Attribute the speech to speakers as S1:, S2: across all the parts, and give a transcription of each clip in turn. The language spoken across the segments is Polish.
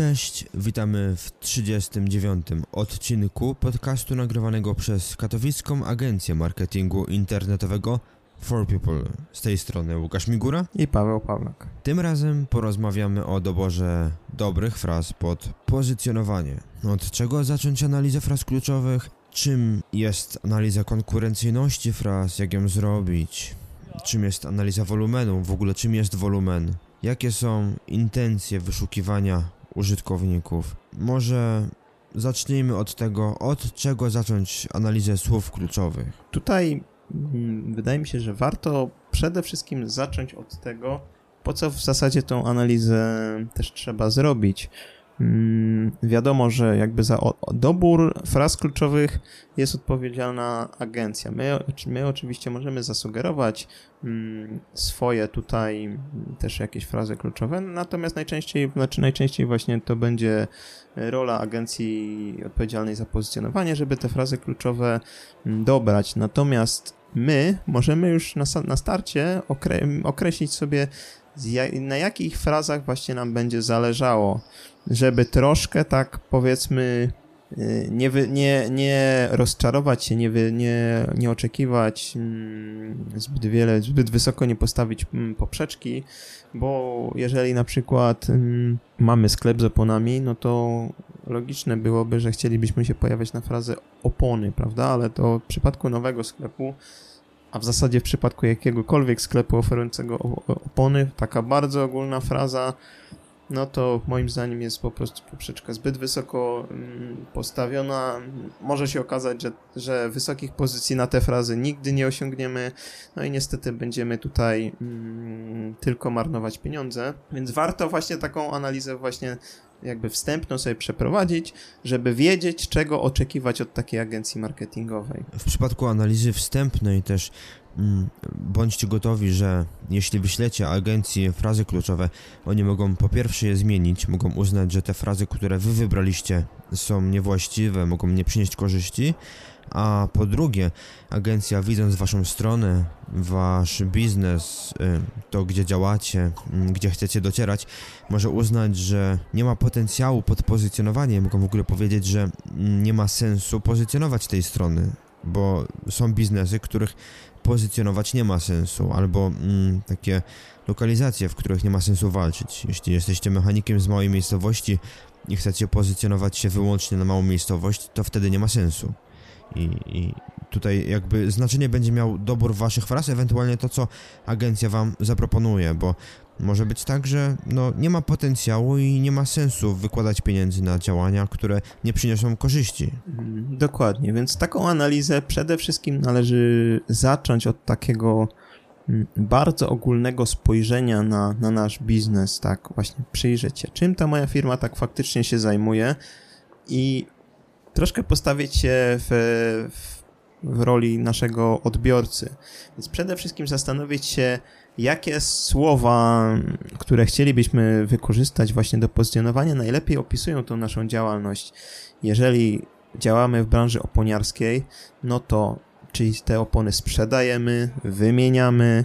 S1: Cześć, witamy w 39. odcinku podcastu nagrywanego przez katowicką agencję marketingu internetowego For People. Z tej strony Łukasz Migura
S2: i Paweł Pawlak.
S1: Tym razem porozmawiamy o doborze dobrych fraz pod pozycjonowanie. Od czego zacząć analizę fraz kluczowych? Czym jest analiza konkurencyjności fraz? Jak ją zrobić? Czym jest analiza wolumenu? W ogóle czym jest wolumen? Jakie są intencje wyszukiwania użytkowników. Może zacznijmy od tego, od czego zacząć analizę słów kluczowych.
S2: Tutaj hmm, wydaje mi się, że warto przede wszystkim zacząć od tego, po co w zasadzie tą analizę też trzeba zrobić. Mm, wiadomo, że jakby za dobór fraz kluczowych jest odpowiedzialna agencja. My, my oczywiście możemy zasugerować mm, swoje tutaj też jakieś frazy kluczowe, natomiast najczęściej, znaczy najczęściej właśnie to będzie rola agencji odpowiedzialnej za pozycjonowanie, żeby te frazy kluczowe mm, dobrać. Natomiast my możemy już na, na starcie okre określić sobie na jakich frazach właśnie nam będzie zależało, żeby troszkę tak powiedzmy y, nie, wy, nie, nie rozczarować się, nie, wy, nie, nie oczekiwać mm, zbyt wiele, zbyt wysoko nie postawić mm, poprzeczki, bo jeżeli na przykład mm, mamy sklep z oponami, no to logiczne byłoby, że chcielibyśmy się pojawiać na frazę opony, prawda? Ale to w przypadku nowego sklepu a w zasadzie w przypadku jakiegokolwiek sklepu oferującego opony, taka bardzo ogólna fraza, no to moim zdaniem jest po prostu poprzeczka zbyt wysoko mm, postawiona. Może się okazać, że, że wysokich pozycji na te frazy nigdy nie osiągniemy, no i niestety będziemy tutaj mm, tylko marnować pieniądze, więc warto właśnie taką analizę właśnie jakby wstępną sobie przeprowadzić, żeby wiedzieć, czego oczekiwać od takiej agencji marketingowej.
S1: W przypadku analizy wstępnej też mm, bądźcie gotowi, że jeśli wyślecie agencji frazy kluczowe, oni mogą po pierwsze je zmienić, mogą uznać, że te frazy, które wy wybraliście są niewłaściwe, mogą nie przynieść korzyści, a po drugie, agencja widząc waszą stronę, wasz biznes, y, to gdzie działacie, mm, gdzie chcecie docierać, może uznać, że nie ma potencjału pod pozycjonowanie, mogą w ogóle powiedzieć, że nie ma sensu pozycjonować tej strony, bo są biznesy, których pozycjonować nie ma sensu, albo mm, takie lokalizacje, w których nie ma sensu walczyć. Jeśli jesteście mechanikiem z małej miejscowości i chcecie pozycjonować się wyłącznie na małą miejscowość, to wtedy nie ma sensu. I, I, tutaj jakby znaczenie będzie miał dobór waszych fraz, ewentualnie to, co agencja wam zaproponuje, bo może być tak, że no, nie ma potencjału i nie ma sensu wykładać pieniędzy na działania, które nie przyniosą korzyści.
S2: Mhm, dokładnie, więc taką analizę przede wszystkim należy zacząć od takiego mm, bardzo ogólnego spojrzenia na, na nasz biznes, tak właśnie przyjrzeć się, czym ta moja firma tak faktycznie się zajmuje i troszkę postawić się w, w, w roli naszego odbiorcy. Więc przede wszystkim zastanowić się, jakie słowa, które chcielibyśmy wykorzystać właśnie do pozycjonowania, najlepiej opisują tą naszą działalność. Jeżeli działamy w branży oponiarskiej, no to czyli te opony sprzedajemy, wymieniamy,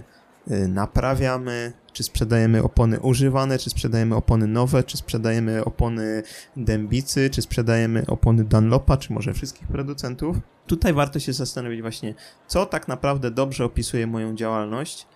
S2: y, naprawiamy, czy sprzedajemy opony używane, czy sprzedajemy opony nowe, czy sprzedajemy opony Dębicy, czy sprzedajemy opony Dunlopa, czy może wszystkich producentów. Tutaj warto się zastanowić właśnie, co tak naprawdę dobrze opisuje moją działalność.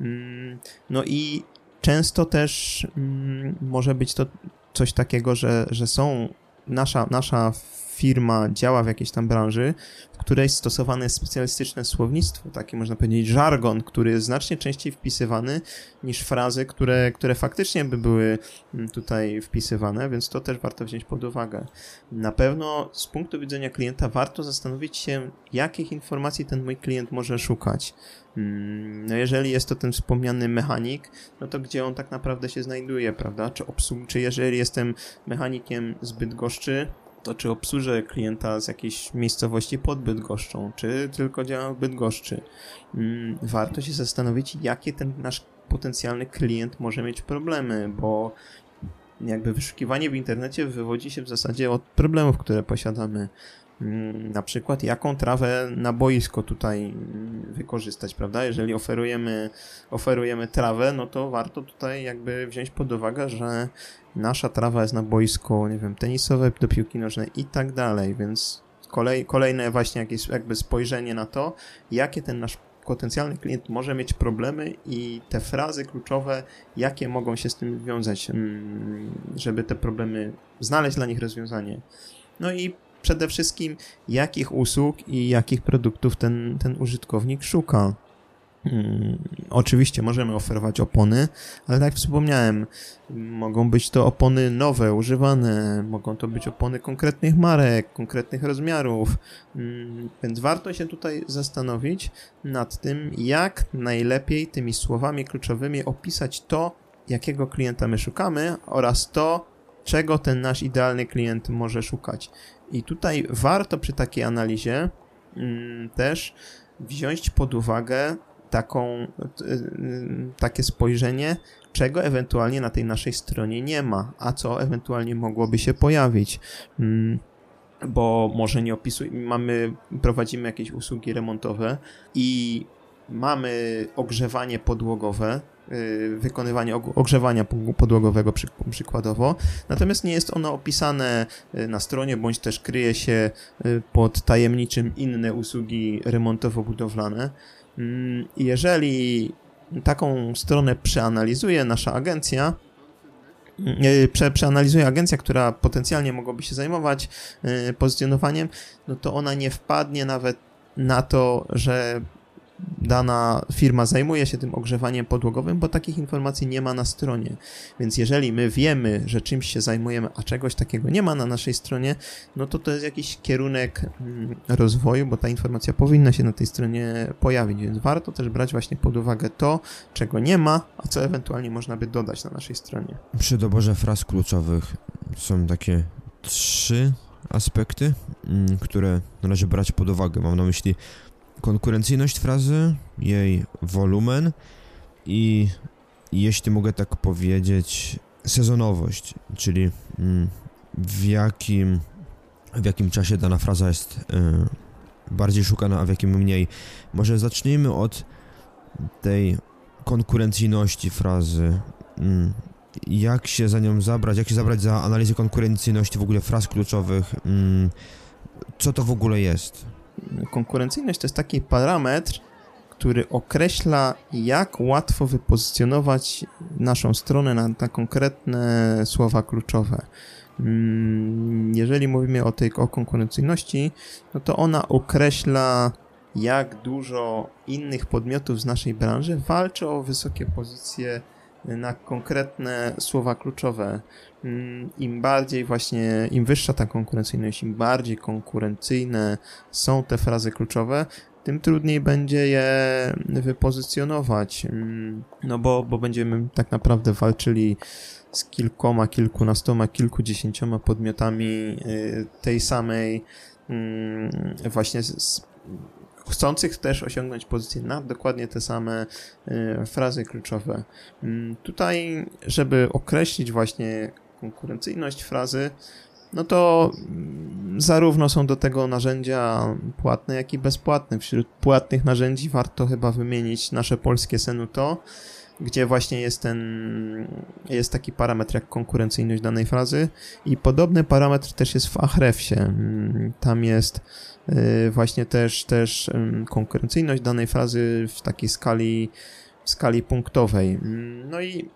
S2: Mm, no i często też mm, może być to coś takiego, że, że są nasza, nasza firma działa w jakiejś tam branży, w której stosowane jest specjalistyczne słownictwo, taki można powiedzieć żargon, który jest znacznie częściej wpisywany niż frazy, które, które faktycznie by były mm, tutaj wpisywane, więc to też warto wziąć pod uwagę. Na pewno z punktu widzenia klienta warto zastanowić się, jakich informacji ten mój klient może szukać. Mm, no jeżeli jest to ten wspomniany mechanik, no to gdzie on tak naprawdę się znajduje, prawda? Czy, obsług, czy jeżeli jestem mechanikiem zbyt goszczy, to czy obsłużę klienta z jakiejś miejscowości pod Bydgoszczą, czy tylko działam w Bydgoszczy. Mm, warto się zastanowić, jakie ten nasz potencjalny klient może mieć problemy, bo jakby wyszukiwanie w internecie wywodzi się w zasadzie od problemów, które posiadamy. Mm, na przykład jaką trawę na boisko tutaj wykorzystać, prawda? Jeżeli oferujemy, oferujemy trawę, no to warto tutaj jakby wziąć pod uwagę, że nasza trawa jest na boisko, nie wiem, tenisowe, do piłki nożnej i tak dalej, więc kolej, kolejne właśnie jakieś jakby spojrzenie na to, jakie ten nasz potencjalny klient może mieć problemy i te frazy kluczowe, jakie mogą się z tym wiązać, mm, żeby te problemy znaleźć dla nich rozwiązanie. No i przede wszystkim, jakich usług i jakich produktów ten, ten użytkownik szuka. Hmm, oczywiście możemy oferować opony, ale tak jak wspomniałem, mogą być to opony nowe, używane, mogą to być opony konkretnych marek, konkretnych rozmiarów, hmm, więc warto się tutaj zastanowić nad tym, jak najlepiej tymi słowami kluczowymi opisać to, jakiego klienta my szukamy oraz to, czego ten nasz idealny klient może szukać. I tutaj warto przy takiej analizie mm, też wziąć pod uwagę taką, y, takie spojrzenie, czego ewentualnie na tej naszej stronie nie ma, a co ewentualnie mogłoby się pojawić. Mm, bo może nie opisujemy, mamy, prowadzimy jakieś usługi remontowe i mamy ogrzewanie podłogowe, Y, wykonywanie ogrzewania podłogowego przykładowo. Natomiast nie jest ono opisane y, na stronie, bądź też kryje się y, pod tajemniczym inne usługi remontowo-budowlane. Mm, jeżeli taką stronę przeanalizuje nasza agencja, prze, przeanalizuje agencja, która potencjalnie mogłaby się zajmować pozycjonowaniem, no to ona nie wpadnie nawet na to, że dana firma zajmuje się tym ogrzewaniem podłogowym, bo takich informacji nie ma na stronie. Więc jeżeli my wiemy, że czymś się zajmujemy, a czegoś takiego nie ma na naszej stronie, no to to jest jakiś kierunek mm, rozwoju, bo ta informacja powinna się na tej stronie pojawić, więc warto też brać właśnie pod uwagę to, czego nie ma, a co ewentualnie można by dodać na naszej stronie.
S1: Przy doborze fraz kluczowych są takie trzy aspekty, mm, które należy brać pod uwagę. Mam na myśli konkurencyjność frazy, jej wolumen i jeśli mogę tak powiedzieć, sezonowość, czyli mm, w jakim, w jakim czasie dana fraza jest y, bardziej szukana, a w jakim mniej. Może zacznijmy od tej konkurencyjności frazy. Mm, jak się za nią zabrać, jak się zabrać za analizę konkurencyjności w ogóle fraz kluczowych, mm, co to w ogóle jest?
S2: Konkurencyjność to jest taki parametr, który określa, jak łatwo wypozycjonować naszą stronę na, na konkretne słowa kluczowe. Mm, jeżeli mówimy o tej o konkurencyjności, no to ona określa, jak dużo innych podmiotów z naszej branży walczy o wysokie pozycje na konkretne słowa kluczowe. Mm, Im bardziej właśnie, im wyższa ta konkurencyjność, im bardziej konkurencyjne są te frazy kluczowe, tym trudniej będzie je wypozycjonować. Mm, no bo, bo będziemy tak naprawdę walczyli z kilkoma, kilkunastoma, kilkudziesięcioma podmiotami y, tej samej mm, właśnie chcących też osiągnąć pozycję na dokładnie te same y, frazy kluczowe. Mm, tutaj, żeby określić właśnie konkurencyjność frazy, no to mm, zarówno są do tego narzędzia płatne, jak i bezpłatne. Wśród płatnych narzędzi warto chyba wymienić nasze polskie Senuto, gdzie właśnie jest ten, jest taki parametr jak konkurencyjność danej frazy i podobny parametr też jest w Ahrefsie. Mm, tam jest y, właśnie też, też konkurencyjność danej frazy w takiej skali, skali punktowej. Mm, no i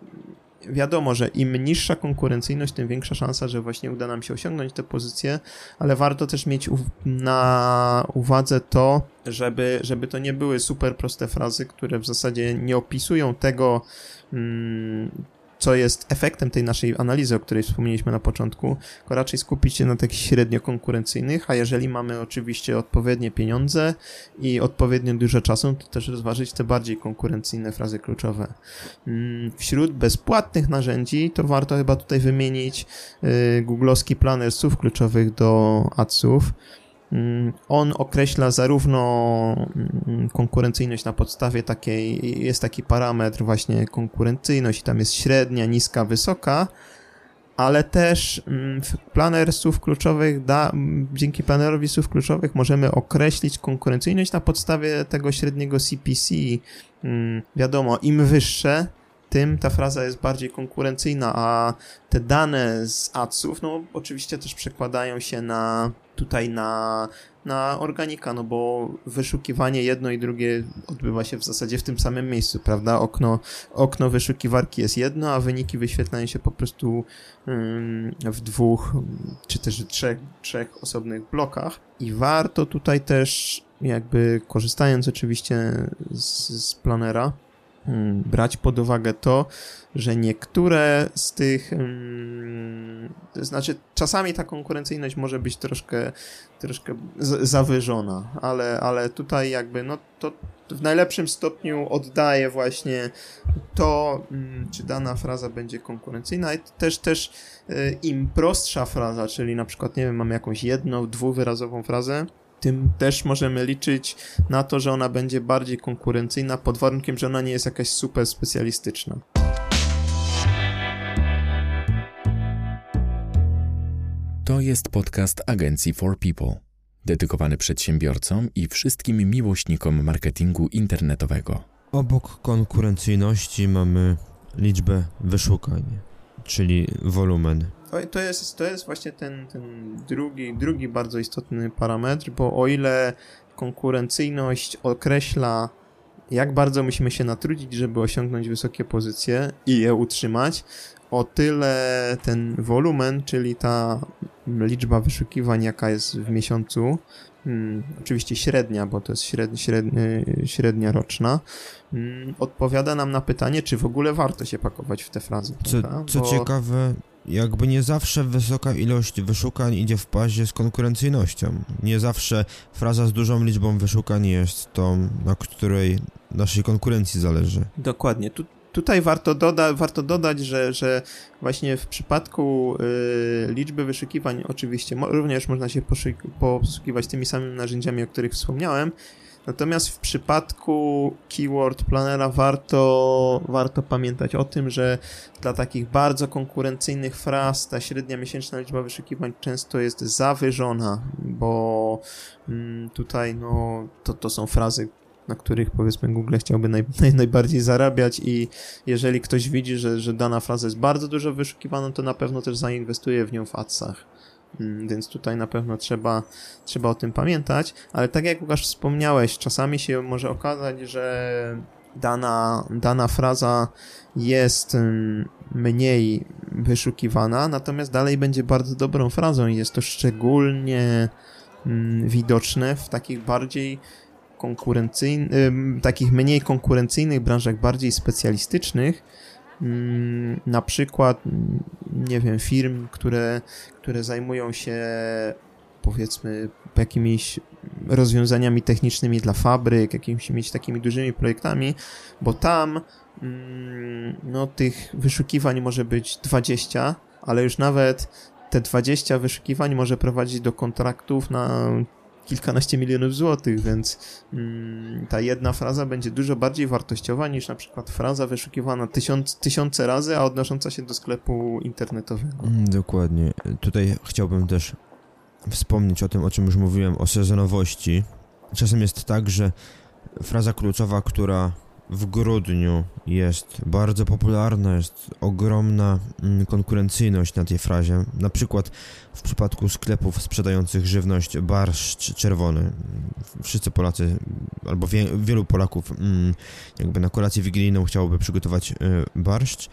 S2: wiadomo, że im niższa konkurencyjność, tym większa szansa, że właśnie uda nam się osiągnąć tę pozycję, ale warto też mieć na uwadze to, żeby, żeby to nie były super proste frazy, które w zasadzie nie opisują tego, mm, co jest efektem tej naszej analizy, o której wspomnieliśmy na początku, tylko raczej skupić się na takich średnio konkurencyjnych, a jeżeli mamy oczywiście odpowiednie pieniądze i odpowiednio dużo czasu, to też rozważyć te bardziej konkurencyjne frazy kluczowe. Mm, wśród bezpłatnych narzędzi to warto chyba tutaj wymienić y, googlowski planer słów kluczowych do adsów, on określa zarówno mm, konkurencyjność na podstawie takiej, jest taki parametr właśnie konkurencyjność tam jest średnia, niska, wysoka, ale też mm, planer słów kluczowych da, dzięki planerowi słów kluczowych możemy określić konkurencyjność na podstawie tego średniego CPC. Wiadomo, im wyższe, tym ta fraza jest bardziej konkurencyjna, a te dane z adsów, no oczywiście też przekładają się na tutaj na, na organika, no bo wyszukiwanie jedno i drugie odbywa się w zasadzie w tym samym miejscu, prawda? Okno, okno wyszukiwarki jest jedno, a wyniki wyświetlają się po prostu w dwóch czy też trzech, trzech osobnych blokach i warto tutaj też jakby korzystając oczywiście z, z planera, brać pod uwagę to, że niektóre z tych, hmm, to znaczy czasami ta konkurencyjność może być troszkę, troszkę zawyżona, ale, ale tutaj jakby no to w najlepszym stopniu oddaje właśnie to, hmm, czy dana fraza będzie konkurencyjna. I też, też y, im prostsza fraza, czyli na przykład, nie wiem, mamy jakąś jedną, dwuwyrazową frazę, tym też możemy liczyć na to, że ona będzie bardziej konkurencyjna pod warunkiem, że ona nie jest jakaś super specjalistyczna.
S3: To jest podcast agencji For People, dedykowany przedsiębiorcom i wszystkim miłośnikom marketingu internetowego.
S1: Obok konkurencyjności mamy liczbę wyszukań, czyli wolumen.
S2: To, to, jest, to jest właśnie ten, ten drugi, drugi bardzo istotny parametr, bo o ile konkurencyjność określa, jak bardzo musimy się natrudzić, żeby osiągnąć wysokie pozycje i je utrzymać, o tyle ten wolumen, czyli ta liczba wyszukiwań, jaka jest w miesiącu, hmm, oczywiście średnia, bo to jest średnia, średnia, średnia roczna, hmm, odpowiada nam na pytanie, czy w ogóle warto się pakować w te frazy.
S1: Co, co bo... ciekawe, jakby nie zawsze wysoka ilość wyszukań idzie w pazie z konkurencyjnością. Nie zawsze fraza z dużą liczbą wyszukań jest tą, na której naszej konkurencji zależy.
S2: Dokładnie. Tu, tutaj warto, doda warto dodać, że, że właśnie w przypadku y, liczby wyszukiwań oczywiście mo również można się posługiwać tymi samymi narzędziami, o których wspomniałem, Natomiast w przypadku Keyword Planera warto, warto pamiętać o tym, że dla takich bardzo konkurencyjnych fraz ta średnia miesięczna liczba wyszukiwań często jest zawyżona, bo mm, tutaj no, to, to są frazy, na których powiedzmy Google chciałby naj, naj, najbardziej zarabiać i jeżeli ktoś widzi, że, że dana fraza jest bardzo dużo wyszukiwana, to na pewno też zainwestuje w nią w adsach. Mm, więc tutaj na pewno trzeba, trzeba o tym pamiętać, ale tak jak Łukasz wspomniałeś, czasami się może okazać, że dana, dana fraza jest mm, mniej wyszukiwana, natomiast dalej będzie bardzo dobrą frazą i jest to szczególnie mm, widoczne w takich bardziej konkurencyjnych, takich mniej konkurencyjnych branżach, bardziej specjalistycznych, Mm, na przykład, mm, nie wiem, firm, które, które zajmują się powiedzmy jakimiś rozwiązaniami technicznymi dla fabryk, jakimiś takimi dużymi projektami, bo tam mm, no, tych wyszukiwań może być 20, ale już nawet te 20 wyszukiwań może prowadzić do kontraktów na kilkanaście milionów złotych, więc mm, ta jedna fraza będzie dużo bardziej wartościowa niż na przykład fraza wyszukiwana tysiąc, tysiące razy, a odnosząca się do sklepu internetowego.
S1: Mm, dokładnie. Tutaj chciałbym też wspomnieć o tym, o czym już mówiłem, o sezonowości. Czasem jest tak, że fraza kluczowa, która w grudniu jest bardzo popularna, jest ogromna mm, konkurencyjność na tej frazie. Na przykład w przypadku sklepów sprzedających żywność barszcz czerwony. Wszyscy Polacy, albo wie, wielu Polaków mm, jakby na kolację wigilijną chciałoby przygotować y, barszcz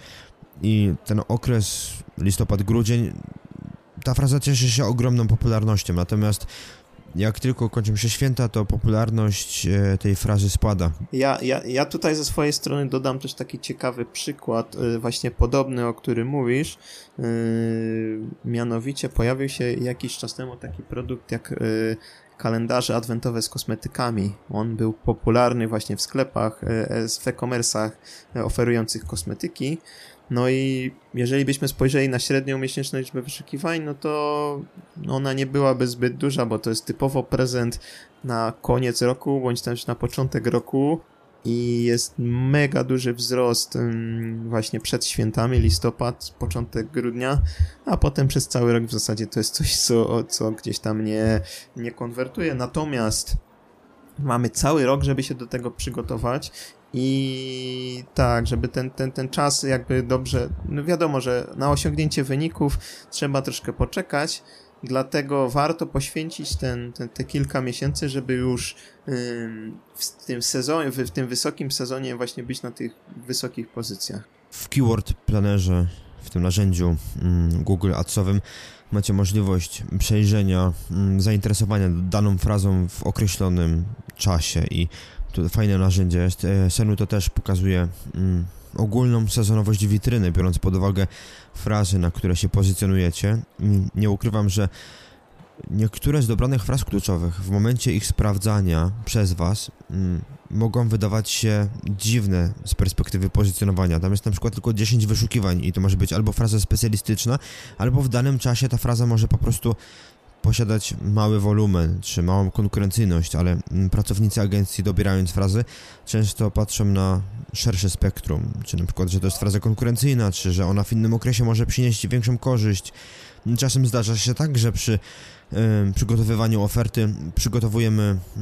S1: i ten okres listopad-grudzień ta fraza cieszy się ogromną popularnością, natomiast jak tylko kończą się święta, to popularność e, tej frazy spada.
S2: Ja, ja, ja tutaj ze swojej strony dodam też taki ciekawy przykład, e, właśnie podobny, o którym mówisz. E, mianowicie pojawił się jakiś czas temu taki produkt jak kalendarze adwentowe z kosmetykami. On był popularny właśnie w sklepach, w e-commerce'ach oferujących kosmetyki. No i jeżeli byśmy spojrzeli na średnią miesięczną liczbę wyszukiwań, no to ona nie byłaby zbyt duża, bo to jest typowo prezent na koniec roku, bądź też na początek roku i jest mega duży wzrost właśnie przed świętami, listopad, początek grudnia, a potem przez cały rok w zasadzie to jest coś, co, co gdzieś tam nie, nie konwertuje. Natomiast mamy cały rok, żeby się do tego przygotować i tak, żeby ten, ten, ten czas jakby dobrze, no wiadomo, że na osiągnięcie wyników trzeba troszkę poczekać, dlatego warto poświęcić ten, ten, te kilka miesięcy, żeby już w tym sezonie, w tym wysokim sezonie właśnie być na tych wysokich pozycjach.
S1: W Keyword Plannerze, w tym narzędziu Google Adsowym macie możliwość przejrzenia zainteresowania daną frazą w określonym czasie i to fajne narzędzie jest. E, Senu to też pokazuje mm, ogólną sezonowość witryny, biorąc pod uwagę frazy, na które się pozycjonujecie. Nie ukrywam, że niektóre z dobranych fraz kluczowych w momencie ich sprawdzania przez Was mm, mogą wydawać się dziwne z perspektywy pozycjonowania. Tam jest na przykład tylko 10 wyszukiwań i to może być albo fraza specjalistyczna, albo w danym czasie ta fraza może po prostu posiadać mały wolumen czy małą konkurencyjność, ale mm, pracownicy agencji dobierając frazy często patrzą na szersze spektrum, czy na przykład, że to jest fraza konkurencyjna, czy że ona w innym okresie może przynieść większą korzyść. Czasem zdarza się tak, że przy y, przygotowywaniu oferty przygotowujemy y,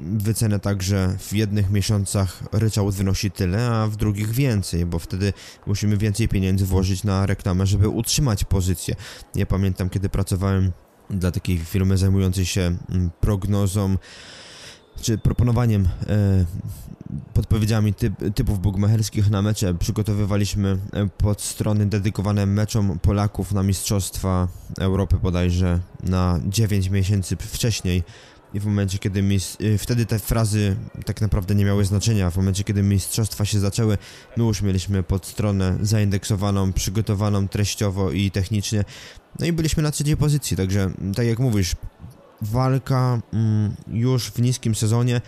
S1: wycenę tak, że w jednych miesiącach ryczałt wynosi tyle, a w drugich więcej, bo wtedy musimy więcej pieniędzy włożyć na reklamę, żeby utrzymać pozycję. Ja pamiętam, kiedy pracowałem dla takiej firmy zajmującej się mm, prognozą czy proponowaniem e, podpowiedziami typ, typów bugmacherskich na mecze. Przygotowywaliśmy e, pod strony dedykowane meczom Polaków na Mistrzostwa Europy bodajże na 9 miesięcy wcześniej i w momencie, kiedy mis... Y, wtedy te frazy tak naprawdę nie miały znaczenia. W momencie, kiedy mistrzostwa się zaczęły, my już mieliśmy pod stronę zaindeksowaną, przygotowaną treściowo i technicznie. No i byliśmy na trzeciej pozycji, także tak jak mówisz, walka mm, już w niskim sezonie,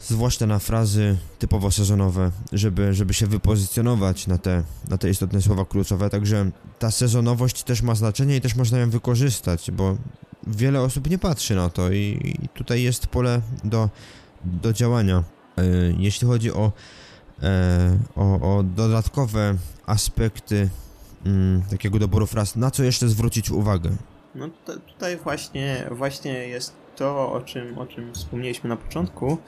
S1: zwłaszcza na frazy typowo sezonowe, żeby, żeby się wypozycjonować na te, na te istotne słowa kluczowe, także ta sezonowość też ma znaczenie i też można ją wykorzystać, bo wiele osób nie patrzy na to i, i tutaj jest pole do, do działania. E, jeśli chodzi o, e, o, o dodatkowe aspekty mm, takiego doboru fraz, na co jeszcze zwrócić uwagę?
S2: No tutaj właśnie, właśnie jest to, o czym, o czym wspomnieliśmy na początku,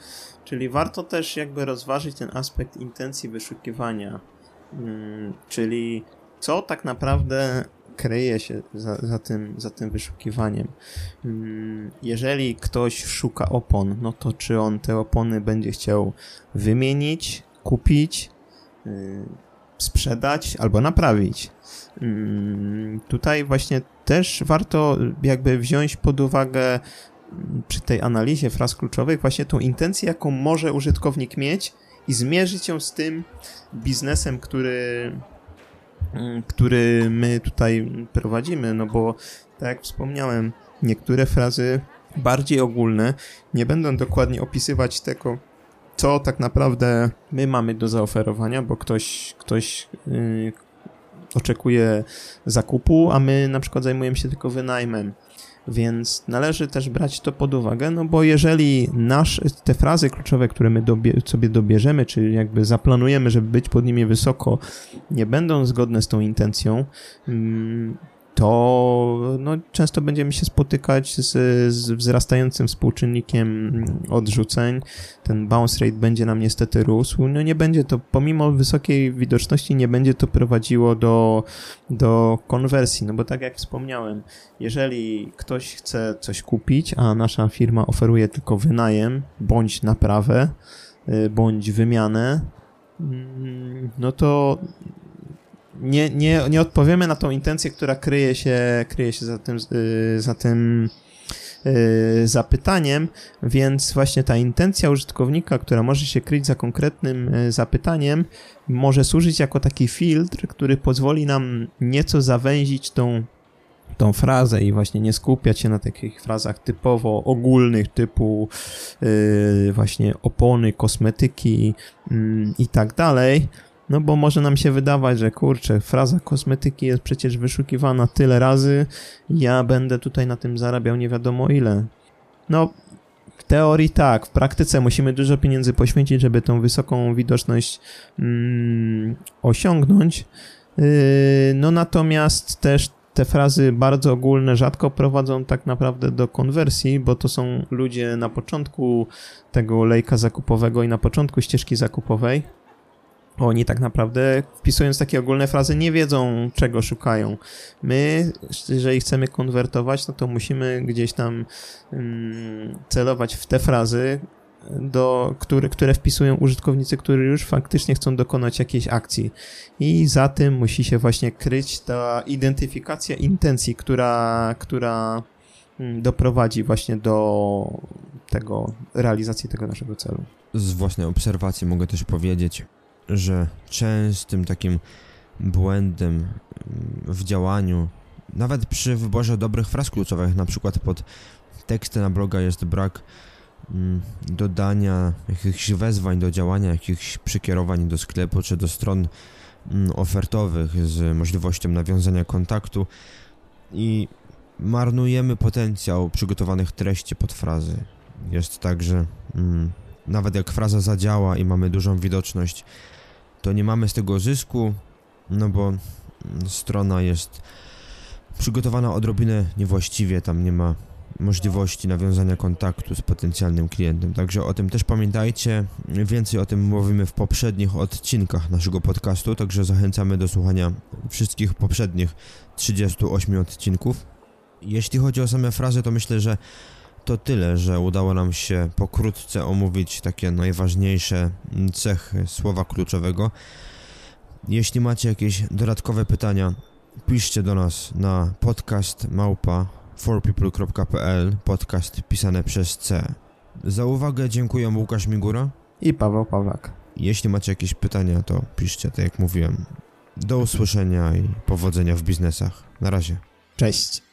S2: czyli warto też jakby rozważyć ten aspekt intencji wyszukiwania, mm, czyli co tak naprawdę kryje się za, za, tym, za tym wyszukiwaniem. Mm, jeżeli ktoś szuka opon, no to czy on te opony będzie chciał wymienić, kupić, y, sprzedać albo naprawić. Mm, tutaj właśnie też warto jakby wziąć pod uwagę mm, przy tej analizie fraz kluczowych właśnie tą intencję, jaką może użytkownik mieć i zmierzyć ją z tym biznesem, który, który my tutaj prowadzimy, no bo tak jak wspomniałem, niektóre frazy bardziej ogólne nie będą dokładnie opisywać tego, co tak naprawdę my mamy do zaoferowania, bo ktoś, ktoś yy, oczekuje zakupu, a my na przykład zajmujemy się tylko wynajmem. Więc należy też brać to pod uwagę, no bo jeżeli nasz, te frazy kluczowe, które my dobie, sobie dobierzemy, czyli jakby zaplanujemy, żeby być pod nimi wysoko, nie będą zgodne z tą intencją, mm, to no, często będziemy się spotykać z, z wzrastającym współczynnikiem odrzuceń. Ten bounce rate będzie nam niestety rósł. No nie będzie to, pomimo wysokiej widoczności, nie będzie to prowadziło do, do konwersji, no bo tak jak wspomniałem, jeżeli ktoś chce coś kupić, a nasza firma oferuje tylko wynajem, bądź naprawę, y, bądź wymianę, mm, no to nie, nie, nie odpowiemy na tą intencję, która kryje się, kryje się za tym, y, za tym yy, zapytaniem, więc właśnie ta intencja użytkownika, która może się kryć za konkretnym yy, zapytaniem, może służyć jako taki filtr, który pozwoli nam nieco zawęzić tą tą frazę i właśnie nie skupiać się na takich frazach typowo ogólnych, typu yy, właśnie opony, kosmetyki yy, i tak dalej, no bo może nam się wydawać, że kurczę, fraza kosmetyki jest przecież wyszukiwana tyle razy, ja będę tutaj na tym zarabiał nie wiadomo ile. No, w teorii tak, w praktyce musimy dużo pieniędzy poświęcić, żeby tą wysoką widoczność mm, osiągnąć. Yy, no natomiast też te frazy bardzo ogólne rzadko prowadzą tak naprawdę do konwersji, bo to są ludzie na początku tego lejka zakupowego i na początku ścieżki zakupowej. Oni tak naprawdę, wpisując takie ogólne frazy, nie wiedzą, czego szukają. My, jeżeli chcemy konwertować, no to musimy gdzieś tam mm, celować w te frazy, do, które, które wpisują użytkownicy, którzy już faktycznie chcą dokonać jakiejś akcji. I za tym musi się właśnie kryć ta identyfikacja intencji, która, która mm, doprowadzi właśnie do tego, realizacji tego naszego celu.
S1: Z własnej obserwacji mogę też powiedzieć, że częstym takim błędem mm, w działaniu, nawet przy wyborze dobrych fraz kluczowych, na przykład pod teksty na bloga jest brak Mm, dodania jakichś wezwań do działania, jakichś przykierowań do sklepu czy do stron mm, ofertowych z możliwością nawiązania kontaktu i marnujemy potencjał przygotowanych treści pod frazy. Jest tak, że mm, nawet jak fraza zadziała i mamy dużą widoczność, to nie mamy z tego zysku, no bo strona jest przygotowana odrobinę niewłaściwie, tam nie ma możliwości nawiązania kontaktu z potencjalnym klientem. Także o tym też pamiętajcie. Więcej o tym mówimy w poprzednich odcinkach naszego podcastu, także zachęcamy do słuchania wszystkich poprzednich 38 odcinków. Jeśli chodzi o same frazy, to myślę, że to tyle, że udało nam się pokrótce omówić takie najważniejsze cechy słowa kluczowego. Jeśli macie jakieś dodatkowe pytania, piszcie do nas na podcast małpa forpeople.pl, podcast pisane przez C. Za uwagę dziękuję Łukasz Migura
S2: i Paweł Pawlak.
S1: Jeśli macie jakieś pytania, to piszcie, tak jak mówiłem. Do usłyszenia i powodzenia w biznesach. Na razie.
S2: Cześć.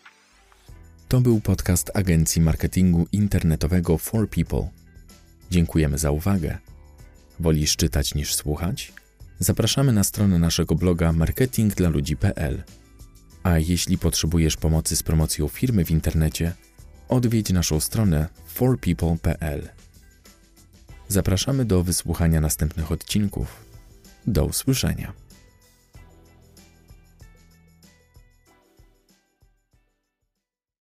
S3: To był podcast agencji marketingu internetowego For People. Dziękujemy za uwagę. Wolisz czytać niż słuchać? Zapraszamy na stronę naszego bloga marketingdlaludzi.pl. A jeśli potrzebujesz pomocy z promocją firmy w internecie, odwiedź naszą stronę forpeople.pl. Zapraszamy do wysłuchania następnych odcinków. Do usłyszenia.